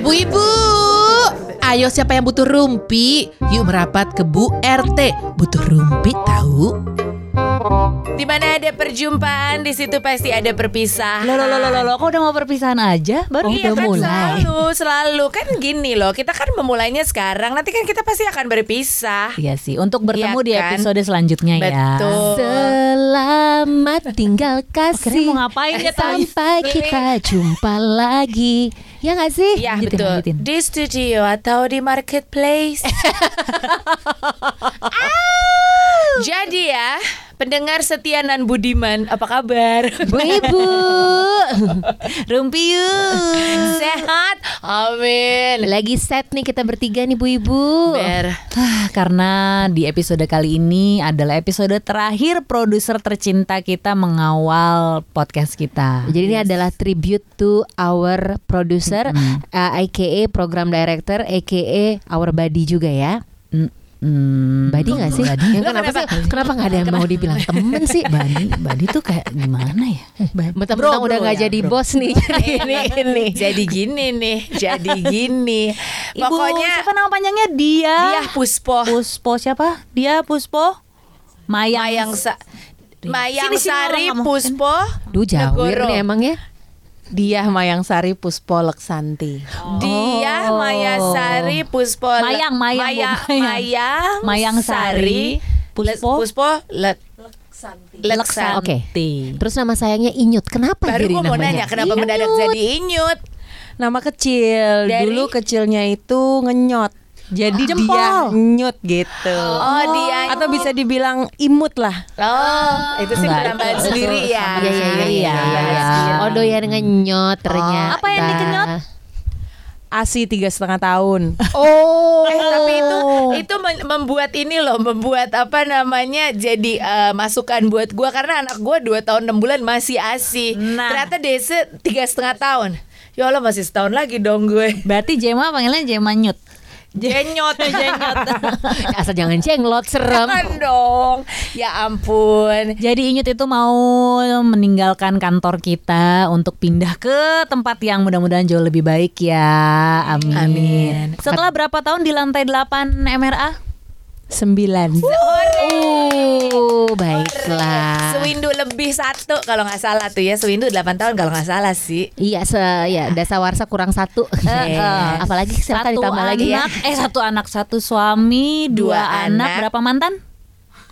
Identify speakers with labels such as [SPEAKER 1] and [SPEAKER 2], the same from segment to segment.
[SPEAKER 1] Bu Ibu, ayo siapa yang butuh rumpi? Yuk merapat ke Bu RT. Butuh rumpi tahu?
[SPEAKER 2] Di mana ada perjumpaan, di situ pasti ada perpisahan.
[SPEAKER 3] Loh, loh, loh, loh, loh, kok udah mau perpisahan aja? Baru
[SPEAKER 2] Iya
[SPEAKER 3] udah
[SPEAKER 2] kan
[SPEAKER 3] mulai.
[SPEAKER 2] selalu, selalu kan gini loh. Kita kan memulainya sekarang, nanti kan kita pasti akan berpisah.
[SPEAKER 3] Iya sih, untuk bertemu
[SPEAKER 2] Iya
[SPEAKER 3] di
[SPEAKER 2] kan?
[SPEAKER 3] episode selanjutnya ya.
[SPEAKER 2] Betul.
[SPEAKER 4] Selamat tinggal kasih
[SPEAKER 3] mau ngapain ya?
[SPEAKER 4] Sampai kita jumpa lagi Ya gak sih?
[SPEAKER 2] Ya
[SPEAKER 3] Lanjutin,
[SPEAKER 2] betul.
[SPEAKER 3] lanjutin.
[SPEAKER 2] Di studio atau di marketplace. Jadi ya, pendengar setia Nan Budiman, apa kabar?
[SPEAKER 4] Bu Ibu
[SPEAKER 3] Rumpi yuk.
[SPEAKER 2] Sehat? Amin.
[SPEAKER 4] Lagi set nih kita bertiga nih Bu Ibu
[SPEAKER 2] Ber.
[SPEAKER 3] Ah, Karena di episode kali ini adalah episode terakhir produser tercinta kita mengawal podcast kita.
[SPEAKER 4] Jadi ini adalah tribute to our producer uh, aka program director aka our buddy juga ya
[SPEAKER 3] Mm, mm,
[SPEAKER 4] Buddy gak sih?
[SPEAKER 3] Buddy.
[SPEAKER 4] Ya, kenapa sih? Kenapa gak ada yang mau dibilang temen sih?
[SPEAKER 3] Badi, Badi tuh kayak gimana ya?
[SPEAKER 4] Mentang-mentang
[SPEAKER 3] Bro,
[SPEAKER 4] udah gak
[SPEAKER 3] ya,
[SPEAKER 4] jadi
[SPEAKER 3] bro.
[SPEAKER 4] bos nih Jadi ini, ini.
[SPEAKER 2] Jadi gini nih, jadi gini.
[SPEAKER 3] Ibu,
[SPEAKER 2] Pokoknya
[SPEAKER 3] siapa nama panjangnya dia?
[SPEAKER 2] dia Puspo.
[SPEAKER 3] Puspo siapa? Dia Puspo Mayang.
[SPEAKER 2] Mayang Sa Mayang
[SPEAKER 3] Sini, sini,
[SPEAKER 2] Sari. Puspo.
[SPEAKER 4] Duh
[SPEAKER 2] Negoro.
[SPEAKER 4] nih emang ya
[SPEAKER 5] Dia Mayang Sari Puspo Leksanti.
[SPEAKER 2] Dia
[SPEAKER 3] Oh.
[SPEAKER 2] Maya Sari Puspo Le-
[SPEAKER 3] Mayang, Mayang,
[SPEAKER 2] Maya,
[SPEAKER 3] Mayang.
[SPEAKER 2] Mayang,
[SPEAKER 3] Mayang Sari,
[SPEAKER 2] Puspo
[SPEAKER 3] Puspo,
[SPEAKER 2] Le- Leksanti.
[SPEAKER 4] Oke. Terus nama sayangnya Inyut Kenapa
[SPEAKER 2] Baru
[SPEAKER 4] jadi
[SPEAKER 2] gue mau
[SPEAKER 4] namanya?
[SPEAKER 2] nanya kenapa
[SPEAKER 4] Inyut.
[SPEAKER 2] mendadak jadi inyut
[SPEAKER 5] Nama kecil.
[SPEAKER 2] Dari?
[SPEAKER 5] Dulu kecilnya itu ngenyot. Jadi
[SPEAKER 3] Jempol.
[SPEAKER 5] dia nyut gitu.
[SPEAKER 2] Oh, dia
[SPEAKER 5] Atau bisa dibilang imut lah.
[SPEAKER 2] Oh, itu sih penambahan sendiri ya.
[SPEAKER 4] Iya iya iya iya.
[SPEAKER 2] iya.
[SPEAKER 4] Oh doyan ngenyot ternyata.
[SPEAKER 3] Apa yang dikenyot?
[SPEAKER 5] Asi tiga setengah tahun.
[SPEAKER 4] Oh.
[SPEAKER 2] Eh tapi itu itu membuat ini loh, membuat apa namanya jadi eh, masukan buat gua karena anak gua dua tahun enam bulan masih asi.
[SPEAKER 3] Nah.
[SPEAKER 2] Ternyata Dese tiga setengah tahun. Ya Allah masih setahun lagi dong gue.
[SPEAKER 3] Berarti Jema panggilnya Jema Nyut.
[SPEAKER 2] Jenyot, jenyot.
[SPEAKER 4] Asal jangan jenglot serem.
[SPEAKER 2] Jangan dong. Ya ampun.
[SPEAKER 3] Jadi Inyut itu mau meninggalkan kantor kita untuk pindah ke tempat yang mudah-mudahan jauh lebih baik ya. Amin.
[SPEAKER 2] Amin.
[SPEAKER 3] Setelah berapa tahun di lantai 8 MRA?
[SPEAKER 5] Sembilan.
[SPEAKER 4] Oh baiklah.
[SPEAKER 2] Lebih satu kalau nggak salah tuh ya. Sewindu 8 tahun kalau nggak salah sih.
[SPEAKER 4] Iya se ya dasawarsa kurang satu.
[SPEAKER 3] Eh,
[SPEAKER 4] Apalagi silakan ditambah
[SPEAKER 3] anak,
[SPEAKER 4] lagi ya.
[SPEAKER 3] eh satu anak, satu suami, dua,
[SPEAKER 2] Dua
[SPEAKER 3] anak.
[SPEAKER 2] anak.
[SPEAKER 3] berapa mantan?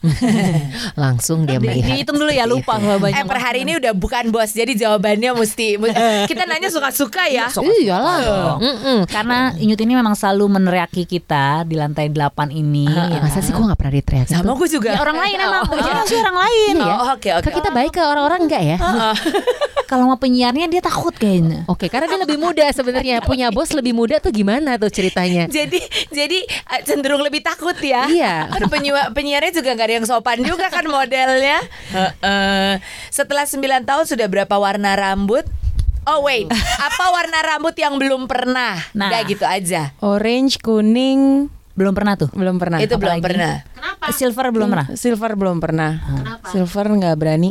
[SPEAKER 4] Langsung dia
[SPEAKER 3] Di-
[SPEAKER 4] melihat.
[SPEAKER 3] dihitung dulu ya, lupa
[SPEAKER 4] Itu.
[SPEAKER 3] gua banyak.
[SPEAKER 2] Eh per hari ini udah bukan bos, jadi jawabannya mesti kita nanya suka-suka ya.
[SPEAKER 4] Iyalah. Mm-mm.
[SPEAKER 3] Karena Inyut ini memang selalu meneriaki kita di lantai 8 ini.
[SPEAKER 4] Eh, Masa sih gue gak pernah diteriakin
[SPEAKER 2] Sama gue juga.
[SPEAKER 3] Ya, orang lain emang,
[SPEAKER 2] Oh.
[SPEAKER 3] Jadi maksudnya orang lain.
[SPEAKER 4] Iya ya?
[SPEAKER 2] Oh, oke, oke.
[SPEAKER 4] Kan kita baik ke orang-orang enggak ya?
[SPEAKER 3] Kalau mau penyiarnya dia takut kayaknya.
[SPEAKER 4] Oke, karena dia lebih muda sebenarnya. Punya bos lebih muda tuh gimana tuh ceritanya?
[SPEAKER 2] jadi jadi eh, cenderung lebih takut ya.
[SPEAKER 4] Iya.
[SPEAKER 2] Kan penyiar penyiarnya juga gak ada yang sopan juga kan modelnya. Heeh. Setelah 9 tahun sudah berapa warna rambut? Oh wait, apa warna rambut yang belum pernah?
[SPEAKER 3] Nah.
[SPEAKER 2] Udah gitu aja.
[SPEAKER 5] Orange, kuning,
[SPEAKER 3] Belum pernah tuh.
[SPEAKER 5] belum pernah.
[SPEAKER 2] Itu belum
[SPEAKER 3] apalagi?
[SPEAKER 2] pernah.
[SPEAKER 3] Silver belum pernah.
[SPEAKER 5] Silver belum pernah. Silver nggak berani.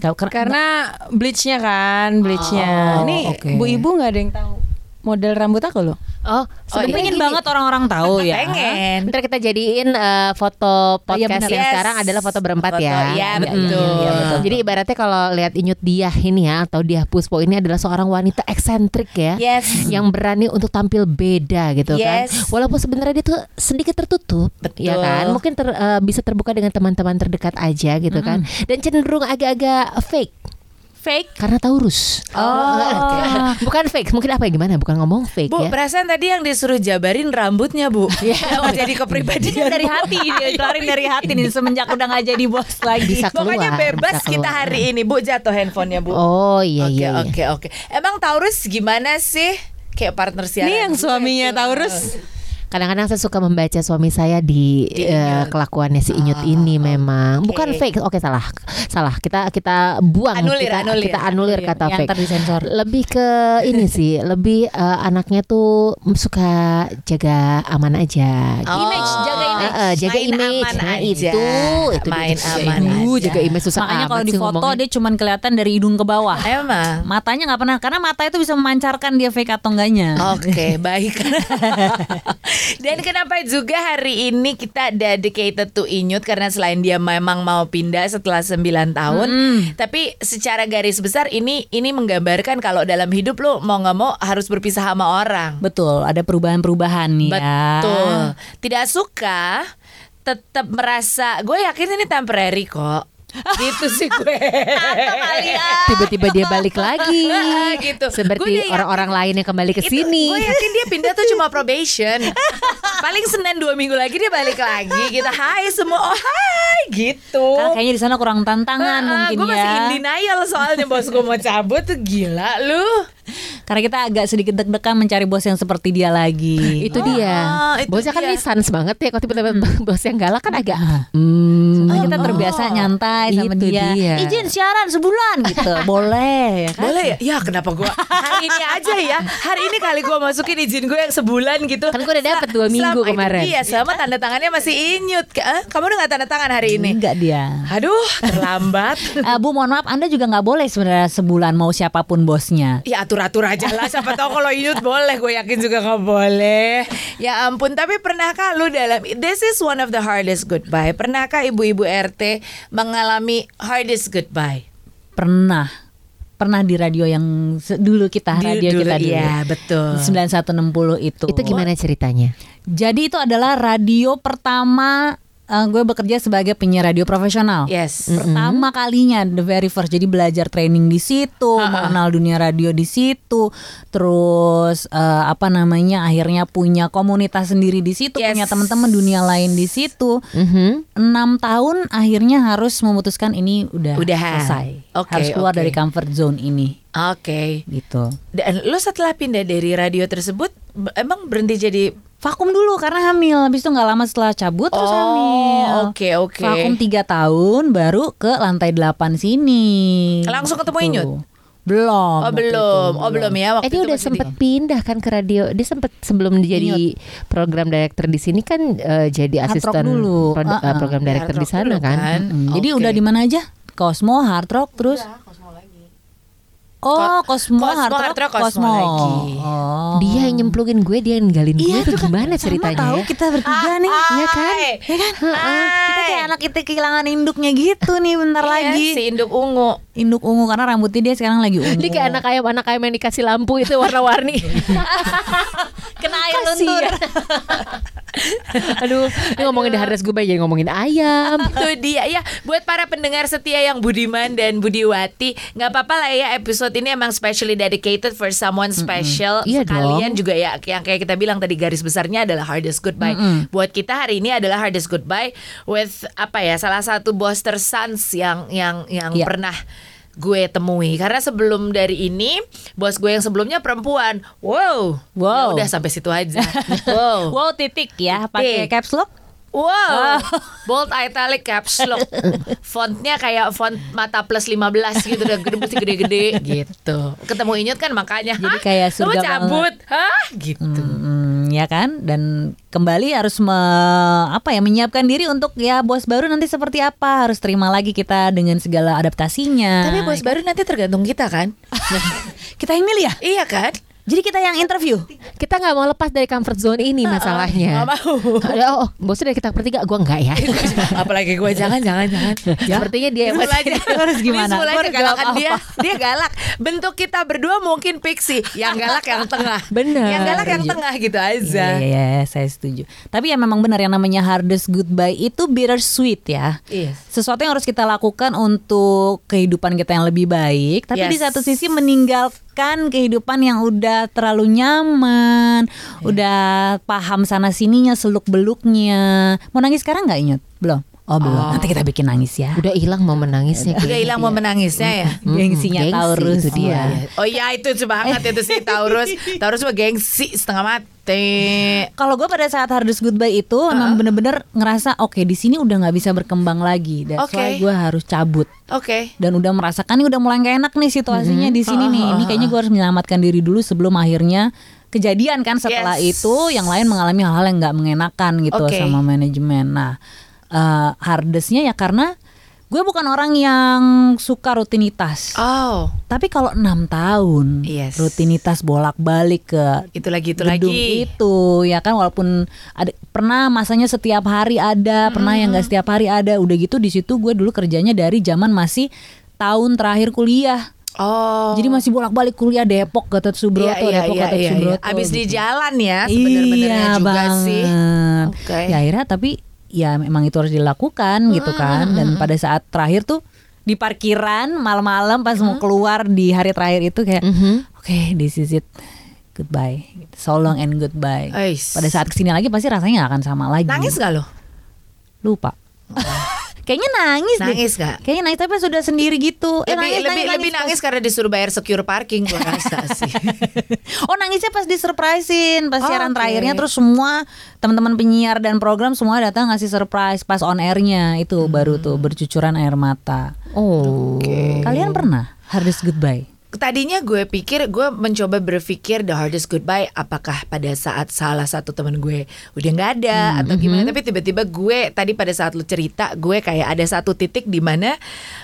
[SPEAKER 3] Ker-
[SPEAKER 5] Karena bleachnya kan, bleachnya.
[SPEAKER 3] Oh,
[SPEAKER 5] Nih,
[SPEAKER 3] oke.
[SPEAKER 5] bu ibu nggak ada yang tahu model rambut aku loh.
[SPEAKER 4] Oh,
[SPEAKER 3] Sebenarnya pengen
[SPEAKER 4] gini.
[SPEAKER 3] banget orang-orang tahu ya.
[SPEAKER 2] Pengen.
[SPEAKER 4] Ntar kita jadiin eh, foto
[SPEAKER 3] Oh, iya,
[SPEAKER 4] podcast yang
[SPEAKER 2] Yes.
[SPEAKER 4] sekarang adalah foto berempat
[SPEAKER 2] Foto,
[SPEAKER 4] ya.
[SPEAKER 2] iya,
[SPEAKER 4] Mm-mm.
[SPEAKER 2] betul.
[SPEAKER 4] Iya, betul. Jadi ibaratnya kalau lihat Inyut dia ini ya atau dia Puspo ini adalah seorang wanita eksentrik ya.
[SPEAKER 2] Yes.
[SPEAKER 4] Yang berani untuk tampil beda gitu kan.
[SPEAKER 2] Yes.
[SPEAKER 4] Walaupun sebenarnya dia tuh sedikit tertutup,
[SPEAKER 2] Betul.
[SPEAKER 4] ya kan? Mungkin ter- eh, bisa terbuka dengan teman-teman terdekat aja gitu kan. Dan cenderung agak-agak fake
[SPEAKER 3] Fake.
[SPEAKER 4] karena Taurus.
[SPEAKER 2] Oh,
[SPEAKER 4] Bukan fake, mungkin apa ya gimana? Bukan ngomong fake
[SPEAKER 2] Bu,
[SPEAKER 4] ya.
[SPEAKER 2] perasaan tadi yang disuruh jabarin rambutnya, Bu.
[SPEAKER 4] Iya.
[SPEAKER 2] Oh, jadi kepribadian
[SPEAKER 3] dari hati dia keluarin dari hati nih semenjak udah nggak jadi bos lagi.
[SPEAKER 4] Bisa keluar.
[SPEAKER 2] Pokoknya bebas
[SPEAKER 4] bisa
[SPEAKER 2] kita
[SPEAKER 4] keluar.
[SPEAKER 2] hari ini, Bu. Jatuh handphonenya, Bu.
[SPEAKER 4] Oh iya
[SPEAKER 2] Oke,
[SPEAKER 4] iya. iya.
[SPEAKER 2] oke, oke. Emang Taurus gimana sih? Kayak partner siaran.
[SPEAKER 5] Ini yang suaminya
[SPEAKER 2] tuh.
[SPEAKER 5] Taurus.
[SPEAKER 4] Kadang-kadang saya suka membaca suami saya di
[SPEAKER 2] Di Inyut.
[SPEAKER 4] kelakuannya si Inyut ini memang bukan fake. Oke salah, salah. Kita kita buang
[SPEAKER 2] Anulir,
[SPEAKER 4] kita
[SPEAKER 2] anulir,
[SPEAKER 4] kita anulir kata
[SPEAKER 3] Yang
[SPEAKER 4] fake.
[SPEAKER 3] ntar disensor.
[SPEAKER 4] Lebih ke ini sih, lebih eh, anaknya tuh suka jaga aman aja.
[SPEAKER 2] Oh.
[SPEAKER 3] Image, jaga image
[SPEAKER 2] image.
[SPEAKER 4] Heeh, jaga
[SPEAKER 2] Main
[SPEAKER 4] image.
[SPEAKER 2] aman
[SPEAKER 4] Nah,
[SPEAKER 2] aja.
[SPEAKER 4] itu, itu dia
[SPEAKER 2] main
[SPEAKER 4] jaga
[SPEAKER 2] aman
[SPEAKER 4] image.
[SPEAKER 2] aja.
[SPEAKER 4] Jaga image susah
[SPEAKER 3] Makanya kalau di foto
[SPEAKER 4] ngomongnya.
[SPEAKER 3] dia cuman kelihatan dari hidung ke bawah.
[SPEAKER 2] Emang.
[SPEAKER 3] Matanya nggak pernah karena mata itu bisa memancarkan dia fake atau enggaknya.
[SPEAKER 2] Oke, baik. Dan kenapa juga hari ini kita dedicated to Inyut karena selain dia memang mau pindah setelah 9 tahun, tapi secara garis besar ini ini menggambarkan kalau dalam hidup lo mau nggak mau harus berpisah sama orang.
[SPEAKER 3] Betul, ada perubahan-perubahan nih ya.
[SPEAKER 2] Betul. Tidak suka tetap merasa gue yakin ini temporary kok. Gitu sih gue.
[SPEAKER 4] tiba-tiba dia balik lagi
[SPEAKER 2] gitu. Gue
[SPEAKER 4] seperti orang-orang lain yang kembali ke sini
[SPEAKER 2] Gue yakin dia pindah tuh cuma probation. Paling Senin dua minggu lagi dia balik lagi. Kita hai semua. Oh hai gitu.
[SPEAKER 3] Karena kayaknya di sana kurang tantangan mungkin
[SPEAKER 2] gue masih
[SPEAKER 3] ya.
[SPEAKER 2] in denial soalnya bos gue mau cabut tuh gila lu.
[SPEAKER 3] Karena kita agak sedikit deg-degan mencari bos yang seperti dia lagi.
[SPEAKER 4] itu dia
[SPEAKER 2] Ah, itu
[SPEAKER 4] bosnya kan
[SPEAKER 2] dia.
[SPEAKER 4] ini sans banget ya kalau tiba-tiba bos yang galak kan agak hmm,
[SPEAKER 3] kita terbiasa nyantai sama
[SPEAKER 4] Itu
[SPEAKER 3] dia.
[SPEAKER 4] dia.
[SPEAKER 3] Izin siaran sebulan gitu. Boleh ya kan?
[SPEAKER 2] Boleh ya? Ya kenapa gue hari ini aja ya Hari ini kali gue masukin izin gue yang sebulan gitu
[SPEAKER 4] Kan gue udah dapet dua
[SPEAKER 2] Selama-
[SPEAKER 4] minggu kemarin.
[SPEAKER 2] Iya sama tanda tangannya masih inyut Eh, Kamu udah gak tanda tangan hari ini?
[SPEAKER 3] Enggak dia.
[SPEAKER 2] Aduh terlambat
[SPEAKER 3] Eh, Bu mohon maaf Anda juga nggak boleh sebenarnya sebulan mau siapa pun bosnya.
[SPEAKER 2] Ya atur-atur aja lah Siapa tahu kalau inyut boleh Gue yakin juga gak boleh Ya ampun Tapi pernahkah lu dalam This is one of the hardest goodbye Pernahkah ibu-ibu RT Mengalami hardest goodbye?
[SPEAKER 3] Pernah pernah di radio yang dulu kita
[SPEAKER 2] Di-
[SPEAKER 3] radio
[SPEAKER 2] dulu,
[SPEAKER 3] kita dulu.
[SPEAKER 2] iya, betul.
[SPEAKER 3] 9160 itu.
[SPEAKER 4] itu gimana ceritanya
[SPEAKER 3] Jadi itu adalah radio pertama eh, gue bekerja sebagai penyiar radio profesional.
[SPEAKER 2] Yes
[SPEAKER 3] Pertama kalinya the very first jadi belajar training di situ, mengenal dunia radio di situ. Terus eh, apa namanya akhirnya punya komunitas sendiri di situ,
[SPEAKER 2] Yes.
[SPEAKER 3] punya teman-teman dunia lain di situ.
[SPEAKER 4] Mhm.
[SPEAKER 3] Enam tahun akhirnya harus memutuskan ini udah
[SPEAKER 2] Udahan.
[SPEAKER 3] selesai.
[SPEAKER 2] Oke,
[SPEAKER 3] harus keluar
[SPEAKER 2] oke.
[SPEAKER 3] dari comfort zone ini
[SPEAKER 2] Oke
[SPEAKER 3] gitu.
[SPEAKER 2] Dan lo setelah pindah dari radio tersebut Emang berhenti jadi
[SPEAKER 3] Vakum dulu karena hamil, habis itu nggak lama setelah cabut terus
[SPEAKER 2] Oh,
[SPEAKER 3] hamil.
[SPEAKER 2] oke, oke.
[SPEAKER 3] Vakum tiga tahun, baru ke lantai 8 sini.
[SPEAKER 2] Langsung ketemu
[SPEAKER 3] Gitu.
[SPEAKER 2] Inyut?
[SPEAKER 3] Belum.
[SPEAKER 2] Oh belum
[SPEAKER 3] itu,
[SPEAKER 2] Oh belum ya waktu
[SPEAKER 4] Eh dia
[SPEAKER 2] itu
[SPEAKER 4] udah sempet
[SPEAKER 2] di-
[SPEAKER 4] pindah kan ke radio. Dia sempet sebelum jadi program director di sini kan eh, jadi
[SPEAKER 3] Hard
[SPEAKER 4] asisten
[SPEAKER 3] dulu.
[SPEAKER 4] prod-
[SPEAKER 3] Uh-uh.
[SPEAKER 4] eh, program director di sana
[SPEAKER 2] dulu
[SPEAKER 4] kan.
[SPEAKER 3] Mm, Jadi
[SPEAKER 2] Oke.
[SPEAKER 3] udah di mana aja? Cosmo, Hard Rock, terus. Oh,
[SPEAKER 2] Ko-
[SPEAKER 3] Cosmo,
[SPEAKER 2] Cosmo,
[SPEAKER 3] Hard Rock,
[SPEAKER 2] Hard Rock, Cosmo lagi.
[SPEAKER 3] Oh.
[SPEAKER 4] Dia yang nyemplungin gue, dia yang ninggalin gue itu gimana
[SPEAKER 3] Sama
[SPEAKER 4] ceritanya?
[SPEAKER 3] tahu
[SPEAKER 4] ya?
[SPEAKER 3] kita bertiga nih.
[SPEAKER 4] Iya kan?
[SPEAKER 2] Hai.
[SPEAKER 3] Ya kan?
[SPEAKER 2] Hai.
[SPEAKER 3] Kita kayak anak kita kehilangan induknya gitu nih bentar
[SPEAKER 2] Iya,
[SPEAKER 3] lagi.
[SPEAKER 2] Si induk ungu
[SPEAKER 3] Induk ungu karena rambutnya dia sekarang lagi ungu.
[SPEAKER 4] Dia kayak anak ayam anak ayam yang dikasih lampu itu warna-warni.
[SPEAKER 3] kena air luntur.
[SPEAKER 4] Aduh, ini ngomongin Hardas gue jadi ngomongin ayam.
[SPEAKER 2] Itu dia ya Buat para pendengar setia yang Budiman dan Budiwati nggak apa-apa lah ya episode ini emang specially dedicated for someone special.
[SPEAKER 4] Iya
[SPEAKER 2] Sekalian
[SPEAKER 4] dong.
[SPEAKER 2] juga ya Yang kayak kita bilang tadi garis besarnya adalah hardest goodbye. Buat kita hari ini adalah hardest goodbye With apa ya Salah satu bos tersans yang yang yang
[SPEAKER 3] Iya.
[SPEAKER 2] pernah gue temui. Karena sebelum dari ini bos gue yang sebelumnya perempuan. Wow.
[SPEAKER 3] Wow.
[SPEAKER 2] Ya udah sampai situ aja. Wow.
[SPEAKER 3] Wow titik ya, pakai caps lock.
[SPEAKER 2] Wow, bold italic caps lock. Fontnya kayak font mata plus 15 gitu udah gede mesti gede-gede gitu. Ketemu Inyut kan makanya.
[SPEAKER 3] Jadi
[SPEAKER 2] "Hah?
[SPEAKER 3] kayak
[SPEAKER 2] Lu
[SPEAKER 3] surga
[SPEAKER 2] cabut. Hah? Gitu.
[SPEAKER 3] Hmm, ya kan dan kembali harus me- apa ya menyiapkan diri untuk ya bos baru nanti seperti apa harus terima lagi kita dengan segala adaptasinya
[SPEAKER 2] Tapi bos baru nanti tergantung kita kan?
[SPEAKER 3] kita yang milih ya
[SPEAKER 2] iya kan?
[SPEAKER 3] Jadi kita yang interview
[SPEAKER 4] Kita nggak mau lepas dari comfort zone ini masalahnya.
[SPEAKER 2] Nggak mau.
[SPEAKER 4] Aduh, oh, bosnya dari kita bertiga, gue enggak ya.
[SPEAKER 2] Apalagi gue jangan jangan jangan.
[SPEAKER 4] Sepertinya dia yang
[SPEAKER 2] aja.
[SPEAKER 3] Harus gimana?
[SPEAKER 2] Visual aja
[SPEAKER 3] Gua harus
[SPEAKER 2] galakan
[SPEAKER 3] jawab
[SPEAKER 2] dia. Dia galak. Bentuk kita berdua mungkin pixie. Yang galak yang tengah.
[SPEAKER 4] Benar.
[SPEAKER 2] Yang galak yang tengah gitu aja.
[SPEAKER 3] Iya, iya, iya, saya setuju. Tapi ya memang benar yang namanya hardest goodbye itu bittersweet ya.
[SPEAKER 2] Yes.
[SPEAKER 3] Sesuatu yang harus kita lakukan untuk kehidupan kita yang lebih baik, tapi di
[SPEAKER 2] Yes.
[SPEAKER 3] satu sisi meninggalkan kehidupan yang udah terlalu nyaman, udah paham sana sininya seluk beluknya. Mau nangis sekarang nggak ingat? Belum. Oh belum. Nanti kita bikin nangis ya.
[SPEAKER 4] Udah hilang mau menangisnya.
[SPEAKER 2] Udah hilang mau menangisnya ya.
[SPEAKER 3] Gengsinya
[SPEAKER 4] gengsi
[SPEAKER 3] Taurus.
[SPEAKER 4] itu dia.
[SPEAKER 3] Wah.
[SPEAKER 2] Oh iya itu banget itu sih Taurus. Taurus mah gengsi setengah mati.
[SPEAKER 3] Kalau gue pada saat Hardest Goodbye itu emang bener-bener ngerasa oke di sini udah nggak bisa berkembang lagi. That's
[SPEAKER 2] Oke.
[SPEAKER 3] why gue harus cabut
[SPEAKER 2] Oke.
[SPEAKER 3] dan udah merasakan ini udah mulai gak enak nih situasinya di sini nih. Ini kayaknya gue harus menyelamatkan diri dulu sebelum akhirnya kejadian kan setelah
[SPEAKER 2] Yes.
[SPEAKER 3] itu yang lain mengalami hal-hal yang nggak mengenakan gitu
[SPEAKER 2] Oke.
[SPEAKER 3] sama manajemen. Nah eh, hardestnya ya karena gue bukan orang yang suka rutinitas.
[SPEAKER 2] Oh,
[SPEAKER 3] Tapi kalau enam tahun
[SPEAKER 2] Yes.
[SPEAKER 3] rutinitas bolak-balik ke
[SPEAKER 2] itu lagi itu
[SPEAKER 3] gedung
[SPEAKER 2] lagi.
[SPEAKER 3] itu ya kan walaupun ada pernah masanya setiap hari ada pernah yang nggak setiap hari ada udah gitu di situ gue dulu kerjanya dari zaman masih tahun terakhir kuliah
[SPEAKER 2] Oh.
[SPEAKER 3] jadi masih bolak-balik kuliah Depok Gatot Subroto
[SPEAKER 2] Iya, iya,
[SPEAKER 3] Depok
[SPEAKER 2] iya,
[SPEAKER 3] Gatot
[SPEAKER 2] iya, iya.
[SPEAKER 3] Subroto
[SPEAKER 2] Abis di
[SPEAKER 3] gitu.
[SPEAKER 2] jalan ya sebenar-benarnya
[SPEAKER 3] iya
[SPEAKER 2] juga
[SPEAKER 3] banget
[SPEAKER 2] sih. Oke.
[SPEAKER 3] ya akhirnya tapi ya memang itu harus dilakukan gitu kan. Dan pada saat terakhir tuh di parkiran malam-malam pas mau keluar di hari terakhir itu kayak
[SPEAKER 4] Mhm.
[SPEAKER 3] oke this is it. Goodbye. So long and goodbye.
[SPEAKER 2] Ais.
[SPEAKER 3] pada saat ke sini lagi pasti rasanya gak akan sama lagi.
[SPEAKER 2] Nangis gak lo?
[SPEAKER 3] lupa kayaknya nangis, deh
[SPEAKER 2] Nangis gak?
[SPEAKER 3] kayaknya nangis tapi sudah sendiri gitu Eh,
[SPEAKER 2] Lebih,
[SPEAKER 3] nangis,
[SPEAKER 2] lebih,
[SPEAKER 3] nangis,
[SPEAKER 2] lebih nangis karena disuruh bayar secure parking rasa sih.
[SPEAKER 3] oh nangisnya pas disurprisein pas
[SPEAKER 2] Oh,
[SPEAKER 3] siaran
[SPEAKER 2] oke.
[SPEAKER 3] terakhirnya terus semua teman-teman penyiar dan program semua datang ngasih surprise pas on airnya itu
[SPEAKER 2] Hmm.
[SPEAKER 3] baru tuh bercucuran air mata
[SPEAKER 4] Oh.
[SPEAKER 3] kalian pernah hardest goodbye
[SPEAKER 2] Tadinya gue pikir gue mencoba berpikir the hardest goodbye apakah pada saat salah satu temen gue udah nggak ada atau gimana. tapi tiba-tiba gue tadi pada saat lu cerita gue kayak ada satu titik di mana